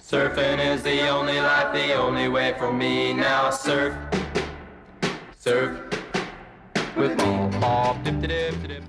Surfing is the only life, the only way for me. Now surf, surf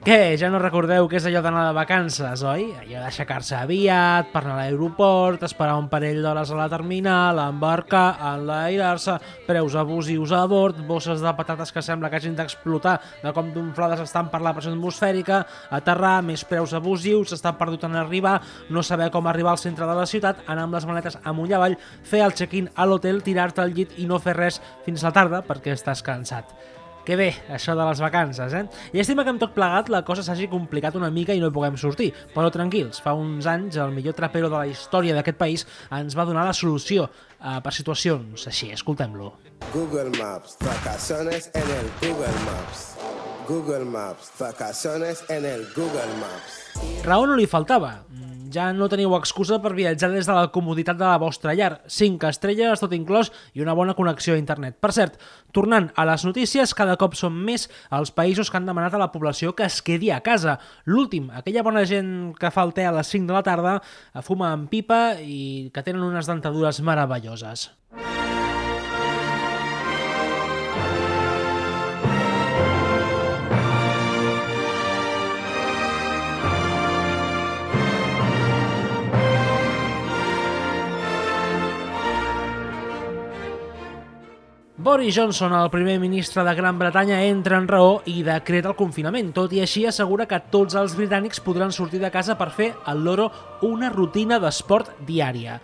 Què? Ja no recordeu què és allò d'anar de vacances, oi? Allò d'aixecar-se aviat, per anar a l'aeroport, esperar un parell d'hores a la terminal, embarcar, enlairar-se, preus abusius a bord, bosses de patates que sembla que hagin d'explotar de com d'unflades estan per la pressió atmosfèrica, aterrar, més preus abusius, estar perdut en arribar, no saber com arribar al centre de la ciutat, anar amb les maletes amunt i avall, fer el check-in a l'hotel, tirar-te al llit i no fer res fins la tarda perquè estàs cansat. Que bé, això de les vacances, eh? Llàstima que amb tot plegat la cosa s'hagi complicat una mica i no hi puguem sortir, però tranquils, fa uns anys el millor trapero de la història d'aquest país ens va donar la solució eh, per situacions així, escoltem-lo. Google Maps, vacaciones en el Google Maps. Google Maps, vacaciones en el Google Maps. Raó no li faltava. Ja no teniu excusa per viatjar des de la comoditat de la vostra llar. 5 estrelles, tot inclòs, i una bona connexió a internet. Per cert, tornant a les notícies, cada cop són més els països que han demanat a la població que es quedi a casa. L'últim, aquella bona gent que fa el te a les 5 de la tarda, fuma amb pipa i que tenen unes dentadures meravelloses. Boris Johnson, el primer ministre de Gran Bretanya, entra en raó i decreta el confinament. Tot i així assegura que tots els britànics podran sortir de casa per fer al loro una rutina d'esport diària.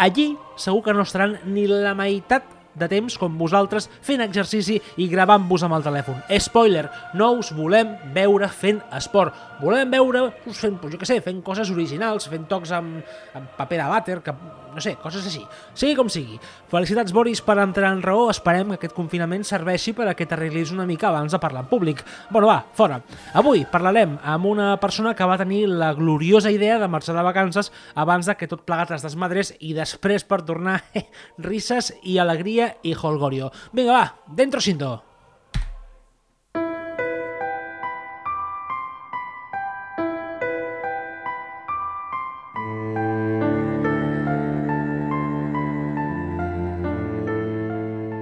Allí segur que no estaran ni la meitat de temps com vosaltres fent exercici i gravant-vos amb el telèfon. Spoiler, no us volem veure fent esport. Volem veure-us fent, jo què sé, fent coses originals, fent tocs amb, amb paper de vàter, que, no sé, coses així. Sigui com sigui. Felicitats, Boris, per entrar en raó. Esperem que aquest confinament serveixi per a que t'arreglis una mica abans de parlar en públic. Bueno, va, fora. Avui parlarem amb una persona que va tenir la gloriosa idea de marxar de vacances abans de que tot plegat es desmadrés i després per tornar risses i alegria i holgorio. Vinga, va, dentro cinto.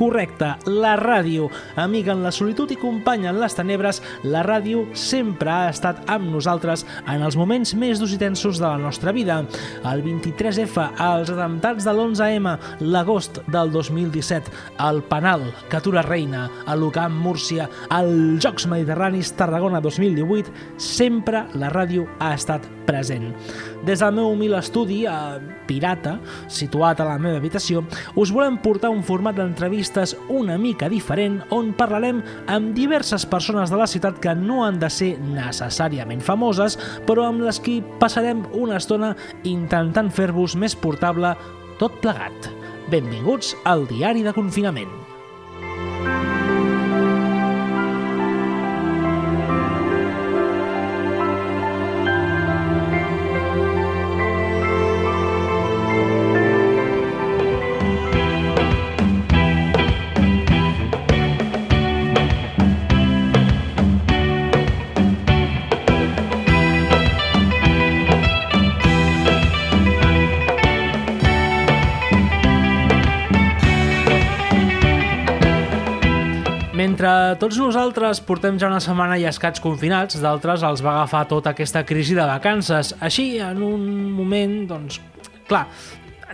Correcte, la ràdio. Amiga en la solitud i companya en les tenebres, la ràdio sempre ha estat amb nosaltres en els moments més durs i tensos de la nostra vida. El 23F, els atemptats de l'11M, l'agost del 2017, el Penal, Catura Reina, el Lucam Múrcia, els Jocs Mediterranis Tarragona 2018, sempre la ràdio ha estat present. Des del meu humil estudi, a Pirata, situat a la meva habitació, us volem portar un format d'entrevistes una mica diferent on parlarem amb diverses persones de la ciutat que no han de ser necessàriament famoses, però amb les qui passarem una estona intentant fer-vos més portable tot plegat. Benvinguts al Diari de Confinament. Mentre tots nosaltres portem ja una setmana i escaig confinats, d'altres els va agafar tota aquesta crisi de vacances. Així, en un moment, doncs, clar,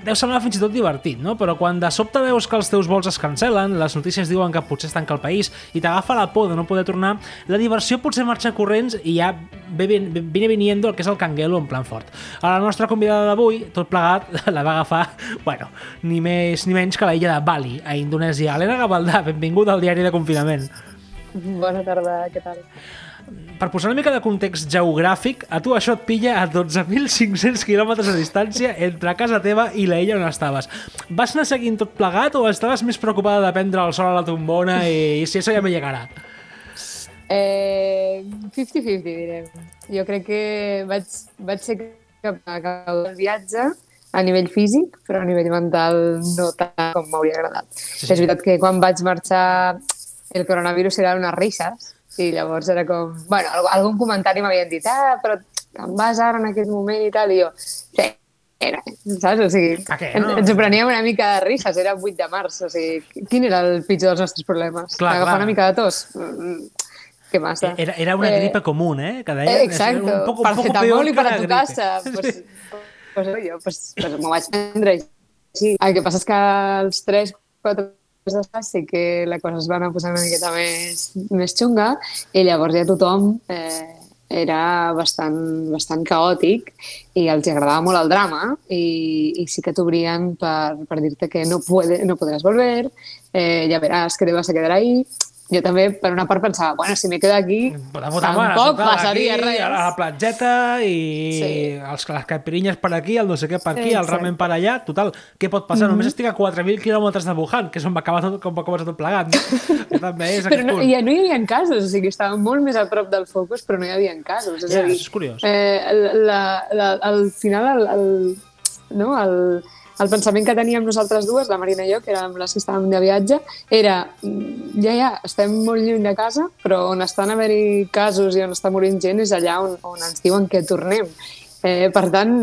deu semblar fins i tot divertit, no? Però quan de sobte veus que els teus vols es cancel·len, les notícies diuen que potser es tanca el país i t'agafa la por de no poder tornar, la diversió potser marxa corrents i ja ve, ven- viene viniendo el que és el canguelo en plan fort. A la nostra convidada d'avui, tot plegat, la va agafar, bueno, ni més ni menys que la illa de Bali, a Indonèsia. Helena Gavaldà, benvinguda al diari de confinament. Bona tarda, què tal? Per posar una mica de context geogràfic, a tu això et pilla a 12.500 quilòmetres de distància entre casa teva i la illa on estaves. Vas anar seguint tot plegat o estaves més preocupada de prendre el sol a la tombona i, i si això ja me llegarà? Eh, 50-50, direm. Jo crec que vaig, vaig ser que acabo el viatge a nivell físic, però a nivell mental no tant com m'hauria agradat. Sí, sí. És veritat que quan vaig marxar el coronavirus era unes risses i llavors era com... Bueno, algun comentari m'havien dit ah, però em vas ara en aquest moment i tal, i jo, sí, era, saps? O sigui, què, no? ens ho preníem una mica de risses, era 8 de març, o sigui, quin era el pitjor dels nostres problemes? Clar, Agafar clar. una mica de tos? Mm, Què massa? Era, era una Eh, gripe común, ¿eh? Que deien, Eh, exacto, un poco, un poco peor i para la tu gripe. casa. Pues, pues, jo, pues, pues m'ho vaig prendre sí. El que passa és que els 3, 4 després sí que la cosa es va anar posant una miqueta més, més xunga i llavors ja tothom eh, era bastant, bastant caòtic i els agradava molt el drama i, i sí que t'obrien per, per dir-te que no, puede, no podràs volver, eh, ja veràs que te vas a quedar ahí. Jo també, per una part, pensava, bueno, si me quedo aquí, La mare, tampoc total, passaria aquí, res. A la platgeta i Sí. els, les caipirinhas per aquí, el no sé què per aquí, el Exacte. ramen per allà. Total, què pot passar? Només estic a 4.000 quilòmetres de Wuhan, que és on va acabar tot, com va començar tot plegat. No? També és Però no, punt. ja no hi havia casos, o sigui, estàvem molt més a prop del focus, però no hi havia casos. És Ja, a dir, és curiós. Eh, la, la, al final, el, el, no, el, el pensament que teníem nosaltres dues, la Marina i jo, que érem les que estàvem de viatge, era, mm, ja, ja, estem molt lluny de casa, però on estan haver-hi casos i on està morint gent és allà on, on ens diuen que tornem. Eh, per tant,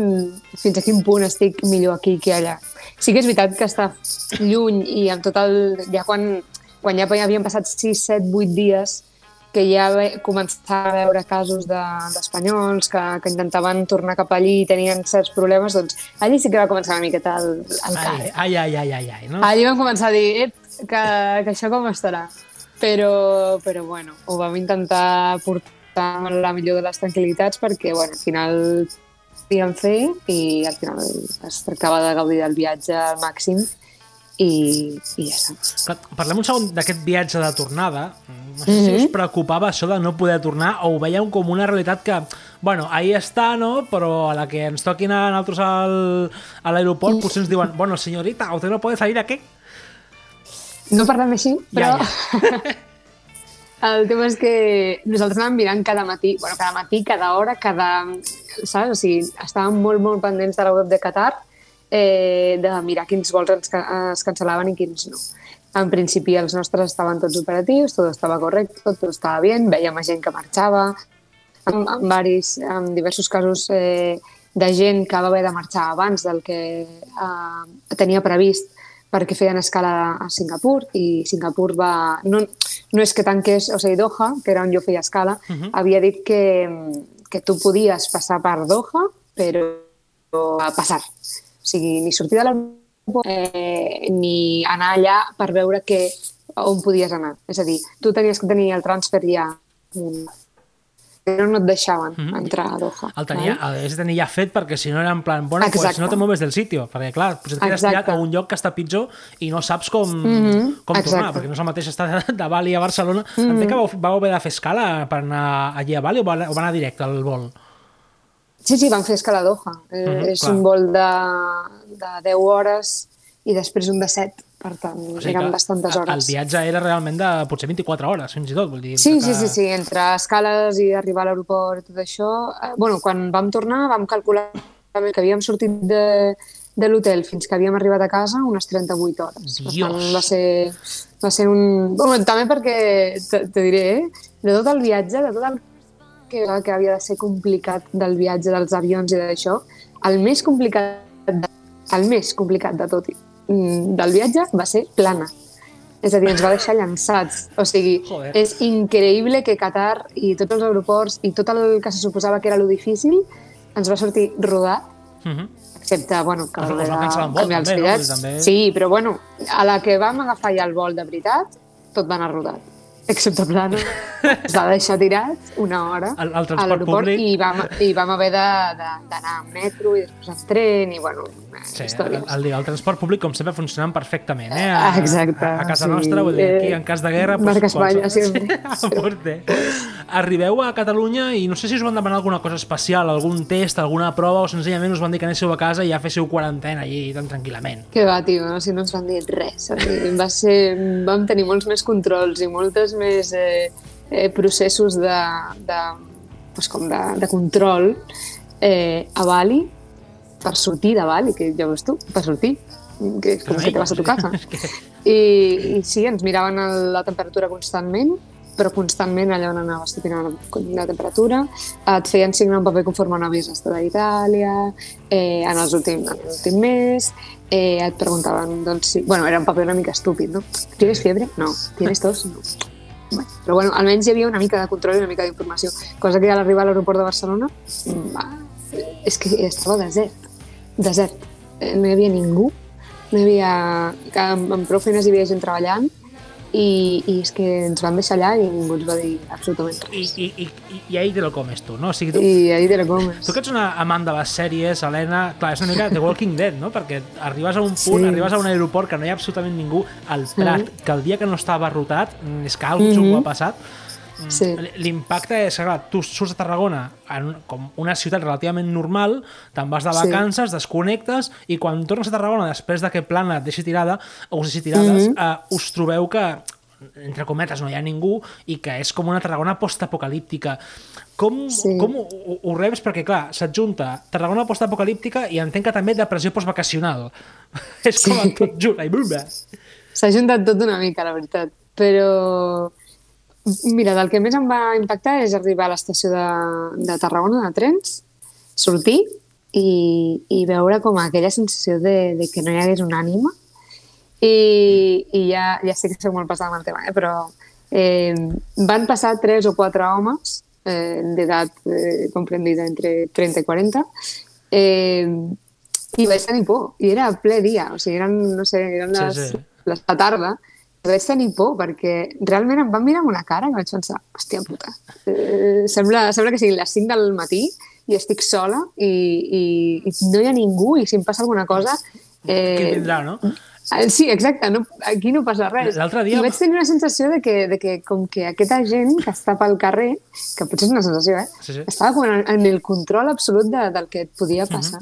fins a quin punt estic millor aquí que allà. Sí que és veritat que està lluny i amb tot el... Ja quan, quan ja havien passat 6, 7, 8 dies que ja ve, començava a veure casos de- d'espanyols que, que intentaven tornar cap allí i tenien certs problemes, doncs allí sí que va començar una miqueta el, el Ai, car. ai, ai, ai, ai, ai, no? Allí vam començar a dir, que, que això com estarà. Però, però bueno, ho vam intentar portar amb la millor de les tranquil·litats perquè, bueno, al final podíem fer i al final es tractava de gaudir del viatge al màxim i, i ja està. Parlem un segon d'aquest viatge de tornada. No sé si us preocupava això de no poder tornar o ho veieu com una realitat que, bueno, ahí està, no? Però a la que ens toquin a nosaltres al, a l'aeroport potser ens diuen, bueno, señorita, usted no puede salir aquí. No parlem així, però... Ja, El tema és que nosaltres anàvem mirant cada matí, bueno, cada matí, cada hora, cada... Saps? O sigui, estàvem molt, molt pendents de la web de Qatar eh, de mirar quins vols ens, es cancel·laven i quins no. En principi els nostres estaven tots operatius, tot estava correcte, tot estava bé, veiem gent que marxava, en, en, varis, en diversos casos eh, de gent que va haver de marxar abans del que eh, tenia previst perquè feien escala a Singapur i Singapur va... No, no és que tanqués, o sigui, Doha, que era on jo feia escala, uh -huh. havia dit que, que tu podies passar per Doha, però a passar. O sigui, ni sortir de l'aeroport eh, ni anar allà per veure que, on podies anar. És a dir, tu tenies que tenir el transfer ja mm, però no et deixaven mm -hmm. entrar a Doha. El tenia, val? el, és tenir ja fet perquè si no era en plan, bueno, pues Exacte. no te mueves del sitio, perquè clar, pues et quedes Exacte. tirat a un lloc que està pitjor i no saps com, Mhm, com tornar, exacte. perquè no és el mateix estar de Bali a Barcelona. Mm -hmm. Entenc que vau, vau haver de fer escala per anar allí a Bali o va, o va anar directe al vol? Sí, sí, van fer escala a Doha. Eh, Mhm, és clar. un vol de, de 10 hores i després un de 7. Per tant, o sigui, eren bastantes hores. El viatge era realment de potser 24 hores, fins i tot. Vull dir, Sí, que... sí, sí, sí, entre escales i arribar a l'aeroport i tot això... Eh, bueno, quan vam tornar vam calcular que havíem sortit de, de l'hotel fins que havíem arribat a casa unes 38 hores. Per Dios! tant, va ser, va ser un... Bueno, també perquè, te, te diré, eh, de tot el viatge, de tot el que, que havia de ser complicat del viatge, dels avions i d'això, el més complicat, de, el més complicat de tot mm, del viatge va ser plana. És a dir, ens va deixar llançats. O sigui, Joder. és increïble que Qatar i tots els aeroports i tot el que se suposava que era lo difícil ens va sortir rodat, Mhm. excepte, bueno, que cancel·lar un vol, canviar els també, no? també- Sí, però bueno, a la que vam agafar ja el vol de veritat, tot va anar rodat. Excepte plana. Es va deixar tirat una hora El- el a l'aeroport públic. i vam, i vam haver d'anar en metro i després en tren i, bueno, Sí, el, històries. el, el transport públic, com sempre, funcionant perfectament, eh? Ah, exacte, A, a casa sí. nostra, vull dir, aquí, Eh, en cas de guerra... marca Espanya, qualsevol- sempre. Sí, a. Arribeu a Catalunya i no sé si us van demanar alguna cosa especial, algun test, alguna prova, o senzillament us van dir que anéssiu a casa i ja féssiu quarantena allí tan tranquil·lament. Que va, tio, no? si no ens van dir res. Va ser, vam tenir molts més controls i moltes més eh, eh, processos de, de, pues com de, de control eh, a Bali, per sortir de Bali, que ja veus tu, per sortir, que com que te vas a tu casa. I, I sí, ens miraven la temperatura constantment, però constantment allà on anaves t'opinaven la, la temperatura, et feien signar un paper conforme no havies estat a Itàlia, eh, en els últims, en l'últim mes, eh, et preguntaven, doncs, si... Bueno, era un paper una mica estúpid, no? ¿Tienes fiebre? No. ¿Tienes tos? No. Però bueno, almenys hi havia una mica de control i una mica d'informació, cosa que a l'arribar a l'aeroport de Barcelona va, és que estava desert, desert. Eh, No hi havia ningú, no hi havia... amb, amb prou feines hi havia gent treballant i, i és que ens van deixar allà i ningú ens va dir absolutament res. i, i, i, i ahí te lo comes tu, no? O sigui, tu, I ahí te la comes. Tu que ets una amant de les sèries, Helena, clar, és una mica The Walking Dead, no? Perquè arribes a un punt, Sí. arribes a un aeroport que no hi ha absolutament ningú al Prat, que el dia que no estava mm, és que alguna cosa Mhm. ha passat. Sí. L'impacte és clar, tu surts de Tarragona en com una ciutat relativament normal, te'n vas de Sí. vacances, desconnectes, i quan tornes a Tarragona, després de que plana et deixi tirada, o us deixi tirades, Mhm. eh, us trobeu que entre cometes, no hi ha ningú i que és com una Tarragona postapocalíptica. Com, Sí. com ho, ho, rebs? Perquè, clar, s'adjunta Tarragona postapocalíptica i entenc que també depressió postvacacional. és com Sí. tot junt. S'ha juntat tot una mica, la veritat. Però, mira, del que més em va impactar és arribar a l'estació de, de Tarragona de trens, sortir i, i veure com aquella sensació de, de que no hi hagués una ànima. I, i ja, ja sé que soc molt passada amb el tema, eh? però eh, van passar tres o quatre homes eh, d'edat eh, comprendida entre 30 i 40 eh, i vaig tenir por. I era ple dia, o sigui, eren, no sé, eren Sí, les, sí. les la tarda. I vaig tenir por perquè realment em van mirar amb una cara que vaig pensar, hòstia puta, eh, sembla, sembla que siguin les 5 del matí i estic sola i, i, i no hi ha ningú i si em passa alguna cosa... Què Eh, tindrà, no? Eh, Sí, exacte, no, aquí no passa res. L'altre dia- I vaig tenir una sensació de que, de que com que aquesta gent que està pel carrer, que potser és una sensació, eh? Sí, sí. Estava com en, en el control absolut de, del que et podia passar.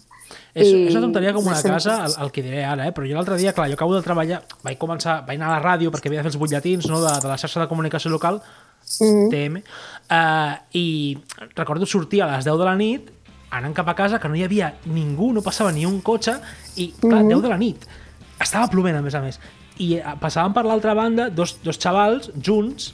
És, I- és una tonteria com una casa, el, el que diré ara, eh? però jo l'altre dia, clar, jo acabo de treballar, vaig començar, vaig anar a la ràdio perquè havia de fer els butlletins no? de, de la xarxa de comunicació local, Mhm. TM, uh, i recordo sortir a les 10 de la nit, anant cap a casa, que no hi havia ningú, no passava ni un cotxe, i, clar, Mhm. 10 de la nit. Estava plovent, a més a més. I eh, passaven per l'altra banda dos, dos xavals junts,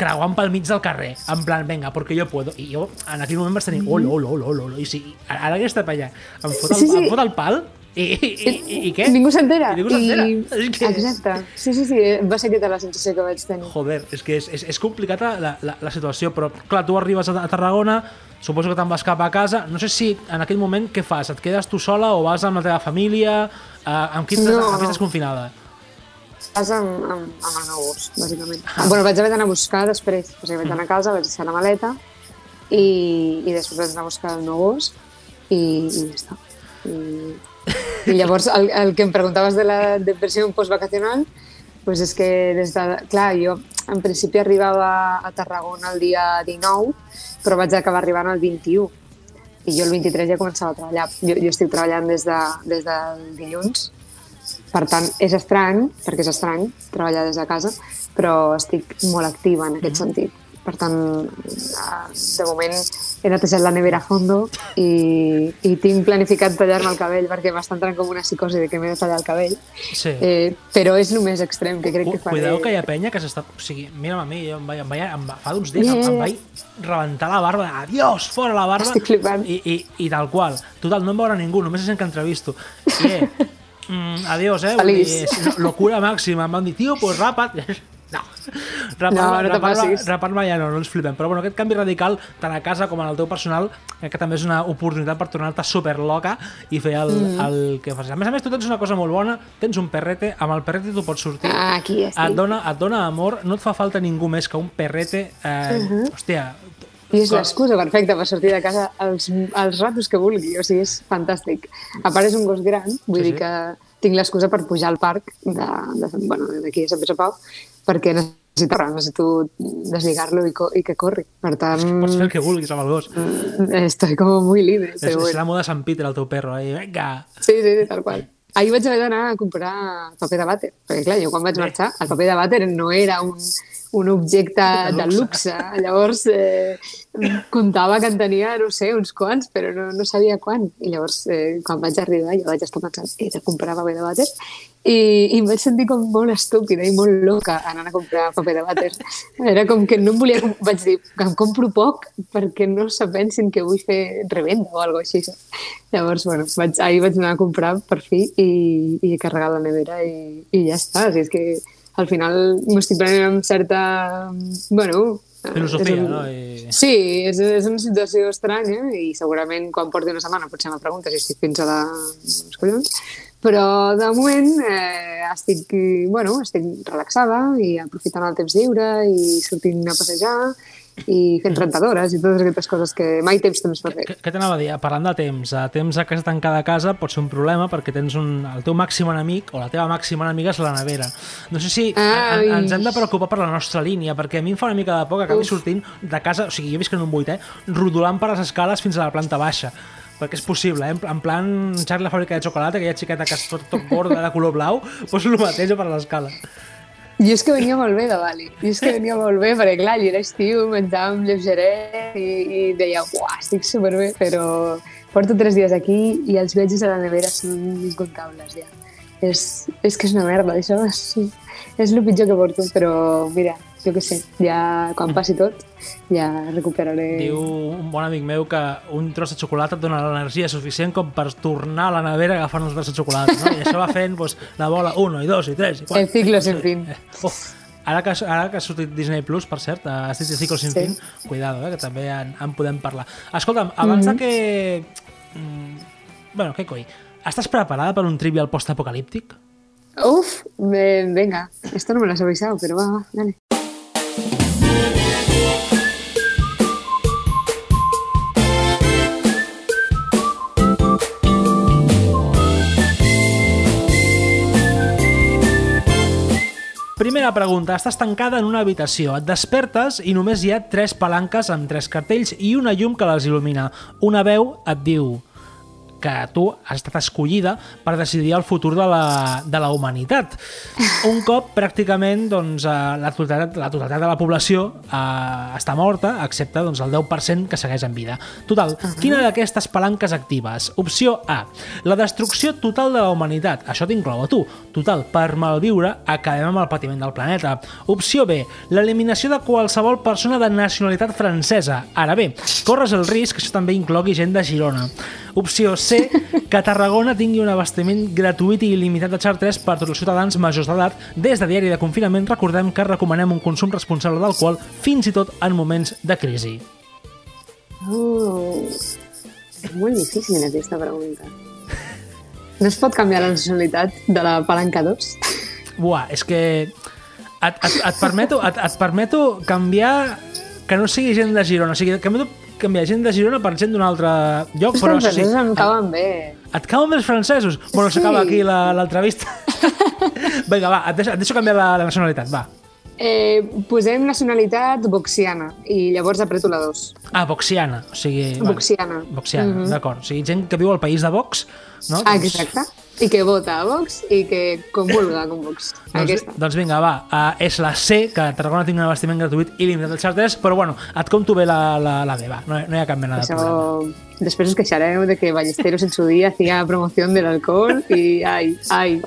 creuant pel mig del carrer, en plan, venga, porque yo puedo. I jo en aquell moment vaig tenir, olo, olo, olo, olo, olo. I sí, ara que està per allà, em fot el, Sí, sí. em fot el pal, i, i, i, i què? Ningú s'entera. I ningú s'entera. I- Exacte. Sí, sí, sí, va ser aquesta la sensació que vaig tenir. Joder, és que és, és, és complicada la, la, la situació, però clar, tu arribes a, a Tarragona, suposo que te'n vas cap a casa, no sé si en aquell moment què fas? Et quedes tu sola o vas amb la teva família? Uh, amb qui estàs, No, amb qui no. estàs confinada? Vas amb, amb, amb el meu gos, bàsicament. Ah. Bueno, vaig haver d'anar a buscar després. O sigui, vaig anar a casa, vaig deixar la maleta i, i després vaig anar a buscar el meu gos i, i ja està. I, i llavors, el, el que em preguntaves de la depressió postvacacional, pues és que des de... Clar, jo en principi arribava a Tarragona el dia 19, però vaig acabar arribant el 21. I jo el 23 ja començava a treballar. Jo, jo estic treballant des, de, des del dilluns, per tant, és estrany, perquè és estrany treballar des de casa, però estic molt activa en aquest sentit. Per tant, de moment he netejat la nevera a fondo i, i tinc planificat tallar-me el cabell perquè m'està entrant com una psicosi de que m'he de tallar el cabell. Sí. Eh, però és només extrem, que crec que faré... Cuidado que hi ha penya que s'està... O sigui, mira'm a mi, jo em vaig, em vaig, em va, fa uns dies Ja, em, em vaig rebentar la barba. Adiós, fora la barba. Estic flipant. I, i, I tal qual. Total, no em veurà ningú, només és gent que entrevisto. I, eh, mm, adiós, eh? Feliç. és locura màxima. Em van dir, tio, pues rapa't. No, rapar, No, no rapar, rapar ja no, no ens flipem. Però bueno, aquest canvi radical, tant a casa com en el teu personal, que també és una oportunitat per tornar-te super loca i fer el, Mm. el que fas. A més a més, tu tens una cosa molt bona, tens un perrete, amb el perrete tu pots sortir, Ah, aquí estic. et dona, et dona amor, no et fa falta ningú més que un perrete. Eh, Mhm. Hòstia, I és l'excusa perfecta per sortir de casa els, els ratos que vulgui, o sigui, és fantàstic. A part és un gos gran, vull Sí, dir sí. que tinc l'excusa per pujar al parc de, de, bueno, d'aquí a Sant Pere Pau, perquè necessito, necessito deslligar-lo i, i que corri. Per tant, pots fer el que vulguis amb el gos. estoy como muy libre. És, és la moda Sant Peter, el teu perro. Eh? Vinga! Sí, sí, sí, tal qual. Ahir vaig haver d'anar a comprar paper de vàter, perquè clar, jo quan vaig marxar, el paper de vàter no era un, un objecte De de luxe. luxe. Llavors, eh, comptava que en tenia, no sé, uns quants, però no, no sabia quan. I llavors, eh, quan vaig arribar, jo vaig estar pensant, he de comprar paper de vàter, i, i em vaig sentir com molt estúpida i molt loca anant a comprar paper de vàter. Era com que no em volia... Vaig dir que em compro poc perquè no se pensin que vull fer revenda o alguna així. Llavors, bueno, vaig, ahir vaig anar a comprar per fi i, i he carregat la nevera i, i ja està. O sigui, és que al final m'ho estic prenent amb certa... Bueno... Filosofia, un- no? I... Sí, és, és una situació estranya i segurament quan porti una setmana potser me pregunta si estic fins a la... els collons, però de moment eh, estic, bueno, estic relaxada i aprofitant el temps lliure i sortint a passejar i fent rentadores i totes aquestes coses que mai tens temps per fer. Què, què t'anava a dir? Parlant de temps, a temps a casa tancada a casa pot ser un problema perquè tens un, el teu màxim enemic o la teva màxima enemiga és la nevera. No sé si Ai. en, ens hem de preocupar per la nostra línia, perquè a mi em fa una mica de por que acabi Uf. sortint de casa, o sigui, jo visc en un vuitè, rodolant per les escales fins a la planta baixa perquè és possible, eh? En pl- en plan Charlie la fàbrica de xocolata, aquella xiqueta que és tot, tot gorda de color blau, doncs el mateix per l'escala. Jo és que venia molt bé de Bali. Jo és que venia molt bé, perquè clar, allà era estiu, menjàvem lleugeret i, i deia, uah, estic superbé, però porto tres dies aquí i els viatges a la nevera són incontables ja. És, és que és una merda, això és, és el pitjor que porto, però mira, jo què sé, ja quan passi tot, ja recuperaré... Diu un bon amic meu que un tros de xocolata et dona l'energia suficient com per tornar a la nevera a agafar uns tros de xocolata, no? I això va fent doncs, la bola 1 i 2 i 3 i 4. El ciclo sin fin. Oh, ara, que, ara que ha sortit Disney Plus, per cert, a City Ciclo Sin Sí. Fin, cuidado, eh, que també en, en podem parlar. Escolta'm, abans de que... Mm, bueno, què coi? Estàs preparada per un trivial post-apocalíptic? Uf, eh, venga, esto no me lo has avisado, pero va, va, dale. Primera pregunta. Estàs tancada en una habitació. Et despertes i només hi ha tres palanques amb tres cartells i una llum que les il·lumina. Una veu et diu que tu has estat escollida per decidir el futur de la, de la humanitat. Un cop pràcticament doncs, eh, la, totalitat, la totalitat de la població eh, està morta, excepte doncs, el 10% que segueix en vida. Total, quina d'aquestes palanques actives? Opció A, la destrucció total de la humanitat. Això t'inclou a tu. Total, per malviure, acabem amb el patiment del planeta. Opció B, l'eliminació de qualsevol persona de nacionalitat francesa. Ara bé, corres el risc que això també inclogui gent de Girona. Opció C, que Tarragona tingui un abastiment gratuït i il·limitat de xartres per tots els ciutadans majors d'edat. Des de diari de confinament recordem que recomanem un consum responsable d'alcohol fins i tot en moments de crisi. Oh, és molt difícil aquesta pregunta. No es pot canviar la nacionalitat de la palanca 2? Buah, és que et, et, et, permeto, et, et permeto canviar que no sigui gent de Girona. O sigui, canviar, canviar gent de Girona per gent d'un altre lloc, Els però això sí, em cauen bé. et cauen més francesos? Bueno, s'acaba Sí. aquí la- l'entrevista. Vinga, va, et deixo, et deixo canviar la, la nacionalitat, va. Eh, posem nacionalitat boxiana i llavors apreto la 2. Ah, boxiana, o sigui... vale. Boxiana. Boxiana, mm -hmm. d'acord. O sigui, gent que viu al país de Vox, no? Ah, exacte. I que vota a Vox i que comulga con Vox. Doncs, Aquesta. doncs vinga, va, uh, és la C, que Tarragona tingui un abastiment gratuït i limitat de xartres, però bueno, et compto bé la, la, la B, va, no, no hi ha cap mena de problema. Això... Després us queixareu de que Ballesteros en su día hacía promoción del alcohol y ay, ay.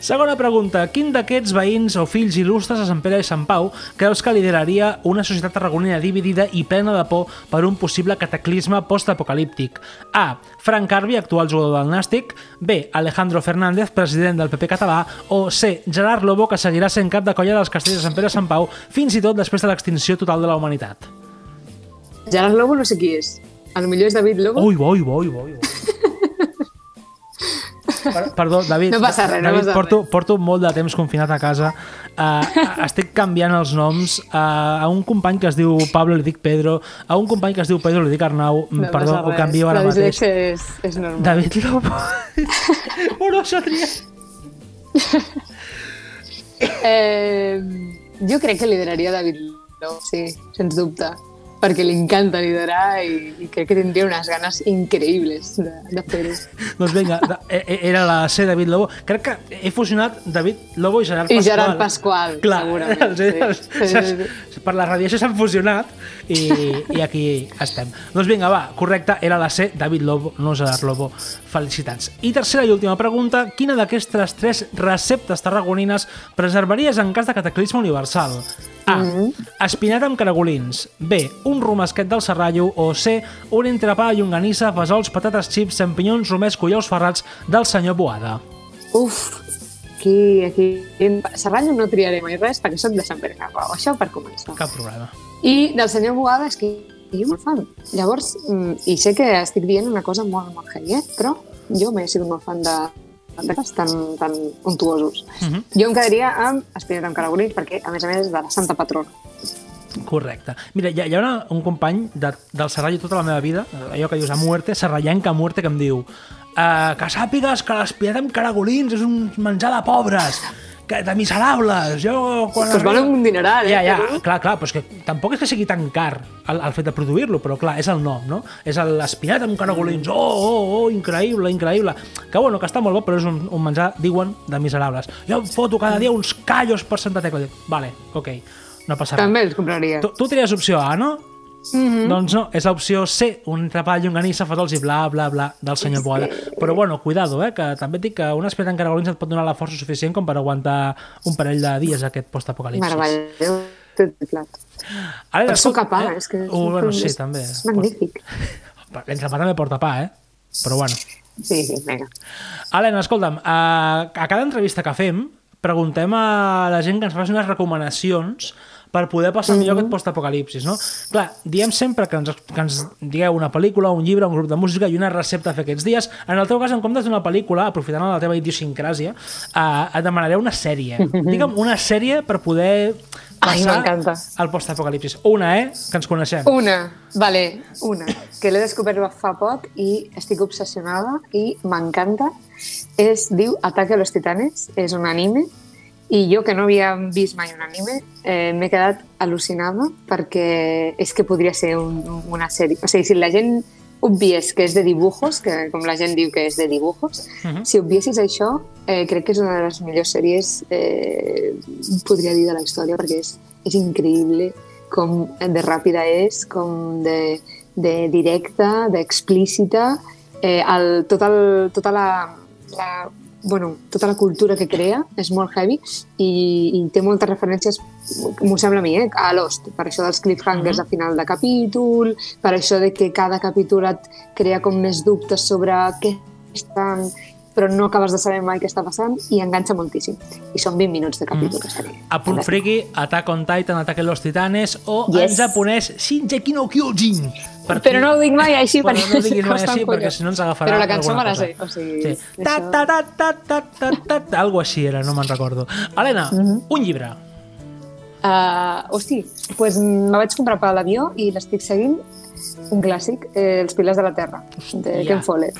Segona pregunta. Quin d'aquests veïns o fills il·lustres de Sant Pere i Sant Pau creus que lideraria una societat tarragonina dividida i plena de por per un possible cataclisme postapocalíptic? A. Frank Carvi, actual jugador del Nàstic. B. Alejandro Fernández, president del PP català. O C. Gerard Lobo, que seguirà sent cap de colla dels castells de Sant Pere i Sant Pau fins i tot després de l'extinció total de la humanitat. Gerard Lobo no sé qui és. A lo millor és David Lobo. Ui, ui, ui, ui, ui. Per, perdó, David, No passa res, no David passa porto, porto molt de temps confinat a casa. Uh, estic canviant els noms. Uh, a un company que es diu Pablo li dic Pedro, a un company que es diu Pedro li dic Arnau. No perdó, ho res. canvio ara La mateix. és, és normal. David Lobo. oh, no, s'ha triat. Eh, jo crec que lideraria David Lobo, sí, sens dubte. Perquè li encanta liderar i, i crec que tindria unes ganes increïbles de, de fer-ho. Doncs vinga, e- e- era la C David Lobo. Crec que he fusionat David Lobo i Gerard I Pasqual. Gerard Pasqual, Clar, segurament, els- els- sí. Els- per la radiació s'han fusionat i, i aquí estem. Doncs vinga, va, correcte, era la C, David Lobo, no Gerard Lobo. Felicitats. I tercera i última pregunta, quina d'aquestes tres receptes tarragonines preservaries en cas de cataclisme universal? A. Espinat amb caragolins. B. Un romesquet del serrallo. O C. Un entrepà, llonganissa, fesols, patates xips, champinyons, romesco i ous ferrats del senyor Boada. Uf, aquí, aquí... Serrallo no triaré mai res perquè soc de Sant Pere Pau, això per començar. Cap problema. I del senyor Boada és que jo molt fan. Llavors, mm, i sé que estic dient una cosa molt, molt heavy, eh? però jo m'he sigut molt fan de de tan, tan untuosos. Mhm. Jo em quedaria amb espinat amb caragolins perquè, a més a més, és de la Santa Patrona. Correcte. Mira, hi ha, hi ha una, un company de, del Serrallo tota la meva vida, allò que dius a muerte, serrallenca a muerte, que em diu uh, que sàpigues que l'espinat amb caragolins és un menjar de pobres, que, de miserables. Jo, quan Pues vale un dineral, eh, Ja, ja, però- clar, clar, però és que tampoc és que sigui tan car el, el fet de produir-lo, però clar, és el nom, no? És l'espinat amb caragolins. Oh, oh, oh, increïble, increïble. Que bueno, que està molt bo, però és un, un menjar, diuen, de miserables. Jo foto cada dia uns callos per Santa Tecla. Vale, ok, no passa res. També els compraria. Tu, tu tries opció A, no? Mm -hmm. Doncs no, és l'opció C, un entrepà llonganissa, fesols i bla, bla, bla, del senyor Boada. Però bueno, cuidado, eh, que també et dic que un espinat en caragolins et pot donar la força suficient com per aguantar un parell de dies aquest postapocalipsis. Meravellós. Tot plat. Ara, Per pa, és que... Uh, bueno, sí, és, també. És magnífic. L'entrepà també porta pa, eh? Però bueno. Sí, sí, vinga. Helena, escolta'm, a, a cada entrevista que fem preguntem a la gent que ens faci unes recomanacions per poder passar millor aquest postapocalipsis, no? Clar, diem sempre que ens, que ens digueu una pel·lícula, un llibre, un grup de música i una recepta a fer aquests dies. En el teu cas, en comptes d'una pel·lícula, aprofitant la teva idiosincràsia, eh, et demanaré una sèrie. Digue'm una sèrie per poder Ai, passar m'encanta. al postapocalipsis. Una, eh? Que ens coneixem. Una, vale, una, que l'he descobert fa poc i estic obsessionada i m'encanta. Es diu Ataque a los Titanes, és un anime i jo, que no havia vist mai un anime, eh, m'he quedat al·lucinada perquè és que podria ser un, una sèrie. O sigui, si la gent obviés que és de dibujos, que com la gent diu que és de dibujos, Mhm. si obviessis això, eh, crec que és una de les millors sèries, eh, podria dir, de la història, perquè és, és increïble com de ràpida és, com de, de directa, d'explícita, eh, el, tot el, tota la, la, bueno, tota la cultura que crea és molt heavy i, i té moltes referències, m'ho sembla a mi, eh, a Lost, per això dels cliffhangers Mhm. a final de capítol, per això de que cada capítol et crea com més dubtes sobre què estan però no acabes de saber mai què està passant i enganxa moltíssim. I són 20 minuts de capítol, mm. sèrie. A punt friki, Attack on Titan, Ataque los Titanes o Yes. en japonès Shinjeki no Kyojin. Per Però no ho dic mai així perquè no ho diguis mai així perquè si no ens agafarà Però la cançó me la sé, o sigui... Sí. Ta, ta, ta, ta, ta, ta, ta, ta, algo així era, no me'n recordo. Helena, Mhm. un llibre. Uh, hosti, pues me vaig comprar per l'avió i l'estic seguint un clàssic, eh, Els pilars de la Terra, de. Ken Follett.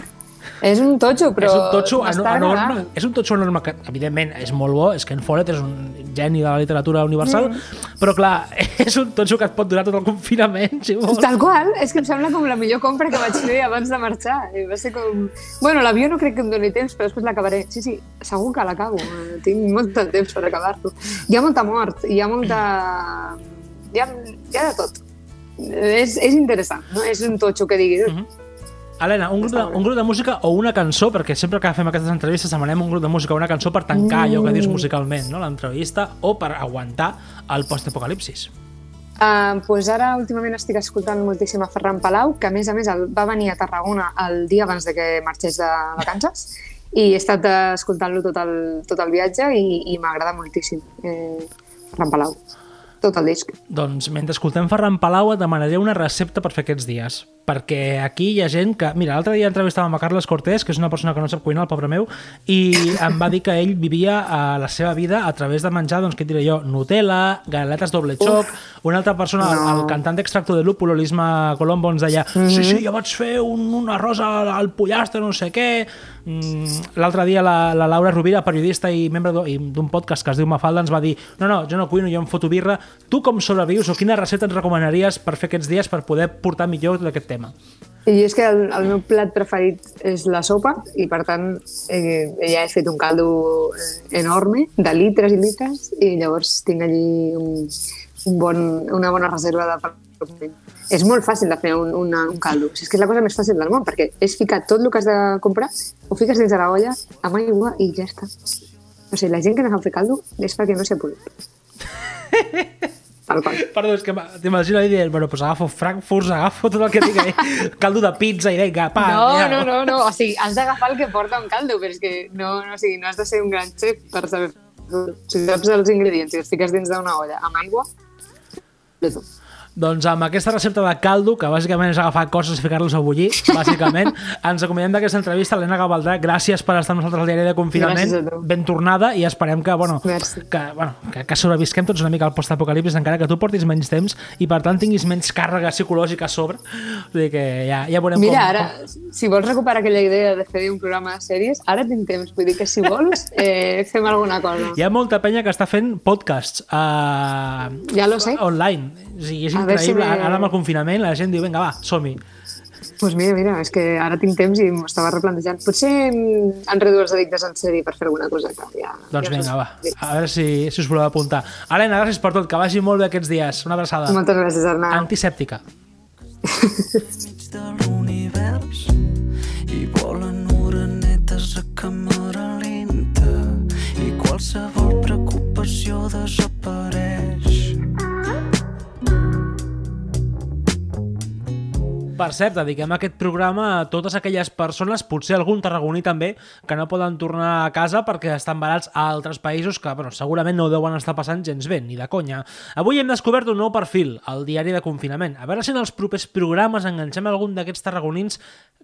És un totxo, però és un totxo enorme, agradant. és un totxo enorme que, evidentment, és molt bo, és que en Follett és un geni de la literatura universal, Mm. però clar, és un totxo que et pot durar tot el confinament, si vols. Tal qual, és que em sembla com la millor compra que vaig fer abans de marxar. I va ser com... Bueno, l'avió no crec que em doni temps, però després l'acabaré. Sí, sí, segur que l'acabo. Tinc molt de temps per acabar-lo. Hi ha molta mort, hi ha molta... Hi ha, hi ha de tot. És, és interessant, no? És un totxo que diguis... Mhm. Helena, un grup, de, un grup de música o una cançó, perquè sempre que fem aquestes entrevistes demanem un grup de música o una cançó per tancar allò que dius Mm. musicalment, no? l'entrevista, o per aguantar el postapocalipsis. Uh, pues ara últimament estic escoltant moltíssim a Ferran Palau, que a més a més el, va venir a Tarragona el dia abans de que marxés de vacances i he estat escoltant-lo tot, el, tot el viatge i, i m'agrada moltíssim eh, Ferran Palau, tot el disc. Doncs mentre escoltem Ferran Palau et demanaré una recepta per fer aquests dies. Perquè aquí hi ha gent que... Mira, l'altre dia entrevistàvem a Carles Cortés, que és una persona que no sap cuinar, el pobre meu, i em va dir que ell vivia a la seva vida a través de menjar, doncs, què diré jo, Nutella, galetes doble xoc, una altra persona, No. el cantant d'Extracto de Lúpulo, l'Isma Colombo, ens deia sí, sí, jo vaig fer un, un arròs al, al pollastre, no sé què... Mm, L'altre dia la, la Laura Rovira, periodista i membre d'un podcast que es diu Mafalda, ens va dir no, no, jo no cuino, jo em foto birra. Tu com sobrevius o quina recepta ens recomanaries per fer aquests dies per poder portar millor aquest tema? I és que el, el meu plat preferit és la sopa i, per tant, eh, ja he fet un caldo eh, enorme, de litres i litres, i llavors tinc allí un, un bon, una bona reserva de per És molt fàcil de fer un, una, un caldo. Si és que és la cosa més fàcil del món, perquè és ficar tot el que has de comprar, ho fiques dins de la olla, amb aigua i ja està. O sigui, la gent que no sap fer caldo és perquè no s'hi ha Perdó, és que t'imagino ahí dient, bueno, pues agafo Frankfurt, agafo tot el que tinc ahí, caldo de pizza i vinga, pa, No, ja. no, no, no. O sigui, has d'agafar el que porta un caldo, però és que no, no, o sigui, no has de ser un gran xef per saber... Si saps els ingredients i els fiques dins d'una olla amb aigua, tot. Doncs amb aquesta recepta de caldo, que bàsicament és agafar coses i ficar-los a bullir, bàsicament, ens acomiadem d'aquesta entrevista. Helena Gavaldà, gràcies per estar amb nosaltres al diari de confinament. Ben tornada i esperem que, bueno, Merci. que, bueno, que, que sobrevisquem tots una mica al postapocalipsis, encara que tu portis menys temps i per tant tinguis menys càrrega psicològica a sobre. Vull dir que ja, ja veurem Mira, com... ara, si vols recuperar aquella idea de fer un programa de sèries, ara tinc temps. Vull dir que si vols, eh, fem alguna cosa. Hi ha molta penya que està fent podcasts uh, Ja lo sé. online. O sigui, és si increïble. me- Ara amb el confinament la gent diu, vinga, va, som-hi. pues mira, mira, és que ara tinc temps i m'ho estava replantejant. Potser han reduït els addictes en sèrie per fer alguna cosa. Que ja, Doncs ja vinga, va. Sí. A veure si, si us voleu apuntar. Helena, gràcies per tot. Que vagi molt bé aquests dies. Una abraçada. Moltes gràcies, Arnau. Antisèptica. Per cert, dediquem aquest programa a totes aquelles persones, potser algun tarragoní també, que no poden tornar a casa perquè estan barats a altres països que bueno, segurament no ho deuen estar passant gens bé, ni de conya. Avui hem descobert un nou perfil, el diari de confinament. A veure si en els propers programes enganxem algun d'aquests tarragonins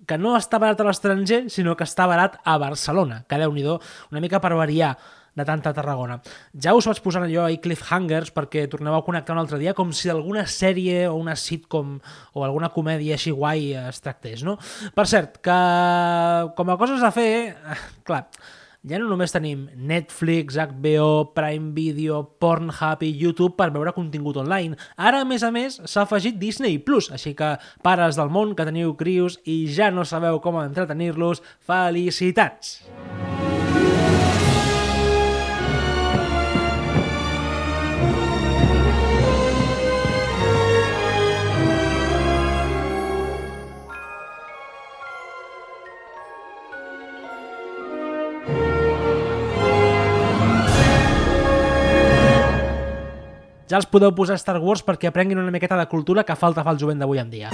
que no està barat a l'estranger, sinó que està barat a Barcelona. Que déu nhi una mica per variar de tanta Tarragona. Ja us vaig posar allò ahir cliffhangers perquè torneu a connectar un altre dia com si alguna sèrie o una sitcom o alguna comèdia així guai es tractés, no? Per cert, que com a coses a fer, clar, ja no només tenim Netflix, HBO, Prime Video, Pornhub i YouTube per veure contingut online. Ara, a més a més, s'ha afegit Disney Plus, així que pares del món que teniu crios i ja no sabeu com entretenir-los, felicitats! Ja els podeu posar Star Wars perquè aprenguin una miqueta de cultura que falta fa al jovent d'avui en dia.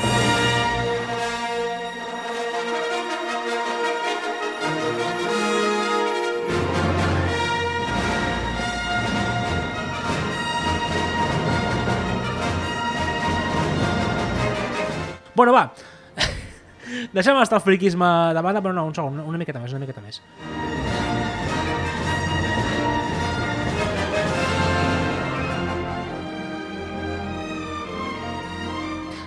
Bueno, va. Deixem estar el friquisme de banda, però no, un segon, una miqueta més, una miqueta més.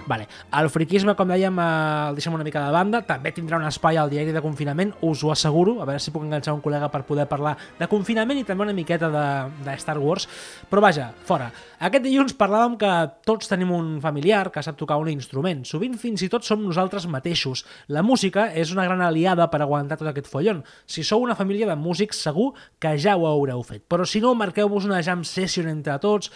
Vale. El friquisme, com dèiem, eh, el deixem una mica de banda. També tindrà un espai al diari de confinament, us ho asseguro. A veure si puc enganxar un col·lega per poder parlar de confinament i també una miqueta de, de Star Wars. Però vaja, fora. Aquest dilluns parlàvem que tots tenim un familiar que sap tocar un instrument. Sovint fins i tot som nosaltres mateixos. La música és una gran aliada per aguantar tot aquest follon. Si sou una família de músics, segur que ja ho haureu fet. Però si no, marqueu-vos una jam session entre tots,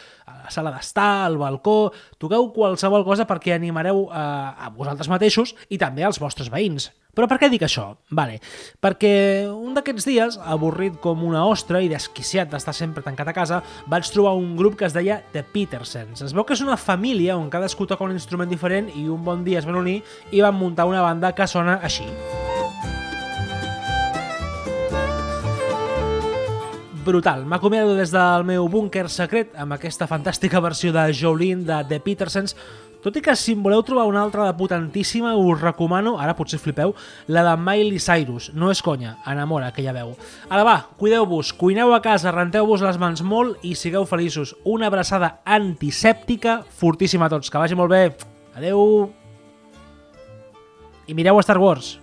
la sala d'estar, al balcó, toqueu qualsevol cosa perquè animareu eh, a vosaltres mateixos i també als vostres veïns. Però per què dic això? Vale, perquè un d'aquests dies, avorrit com una ostra i desquiciat d'estar sempre tancat a casa, vaig trobar un grup que es deia The Petersens. Es veu que és una família on cadascú toca un instrument diferent i un bon dia es van unir i van muntar una banda que sona així. Brutal. M'acomiado des del meu búnquer secret amb aquesta fantàstica versió de Jolene de The Petersens, Tot i que si en voleu trobar una altra de potentíssima, us recomano, ara potser flipeu, la de Miley Cyrus. No és conya, enamora, aquella veu. Ara va, cuideu-vos, cuineu a casa, renteu-vos les mans molt i sigueu feliços. Una abraçada antisèptica fortíssima a tots. Que vagi molt bé. Adeu. I mireu Star Wars.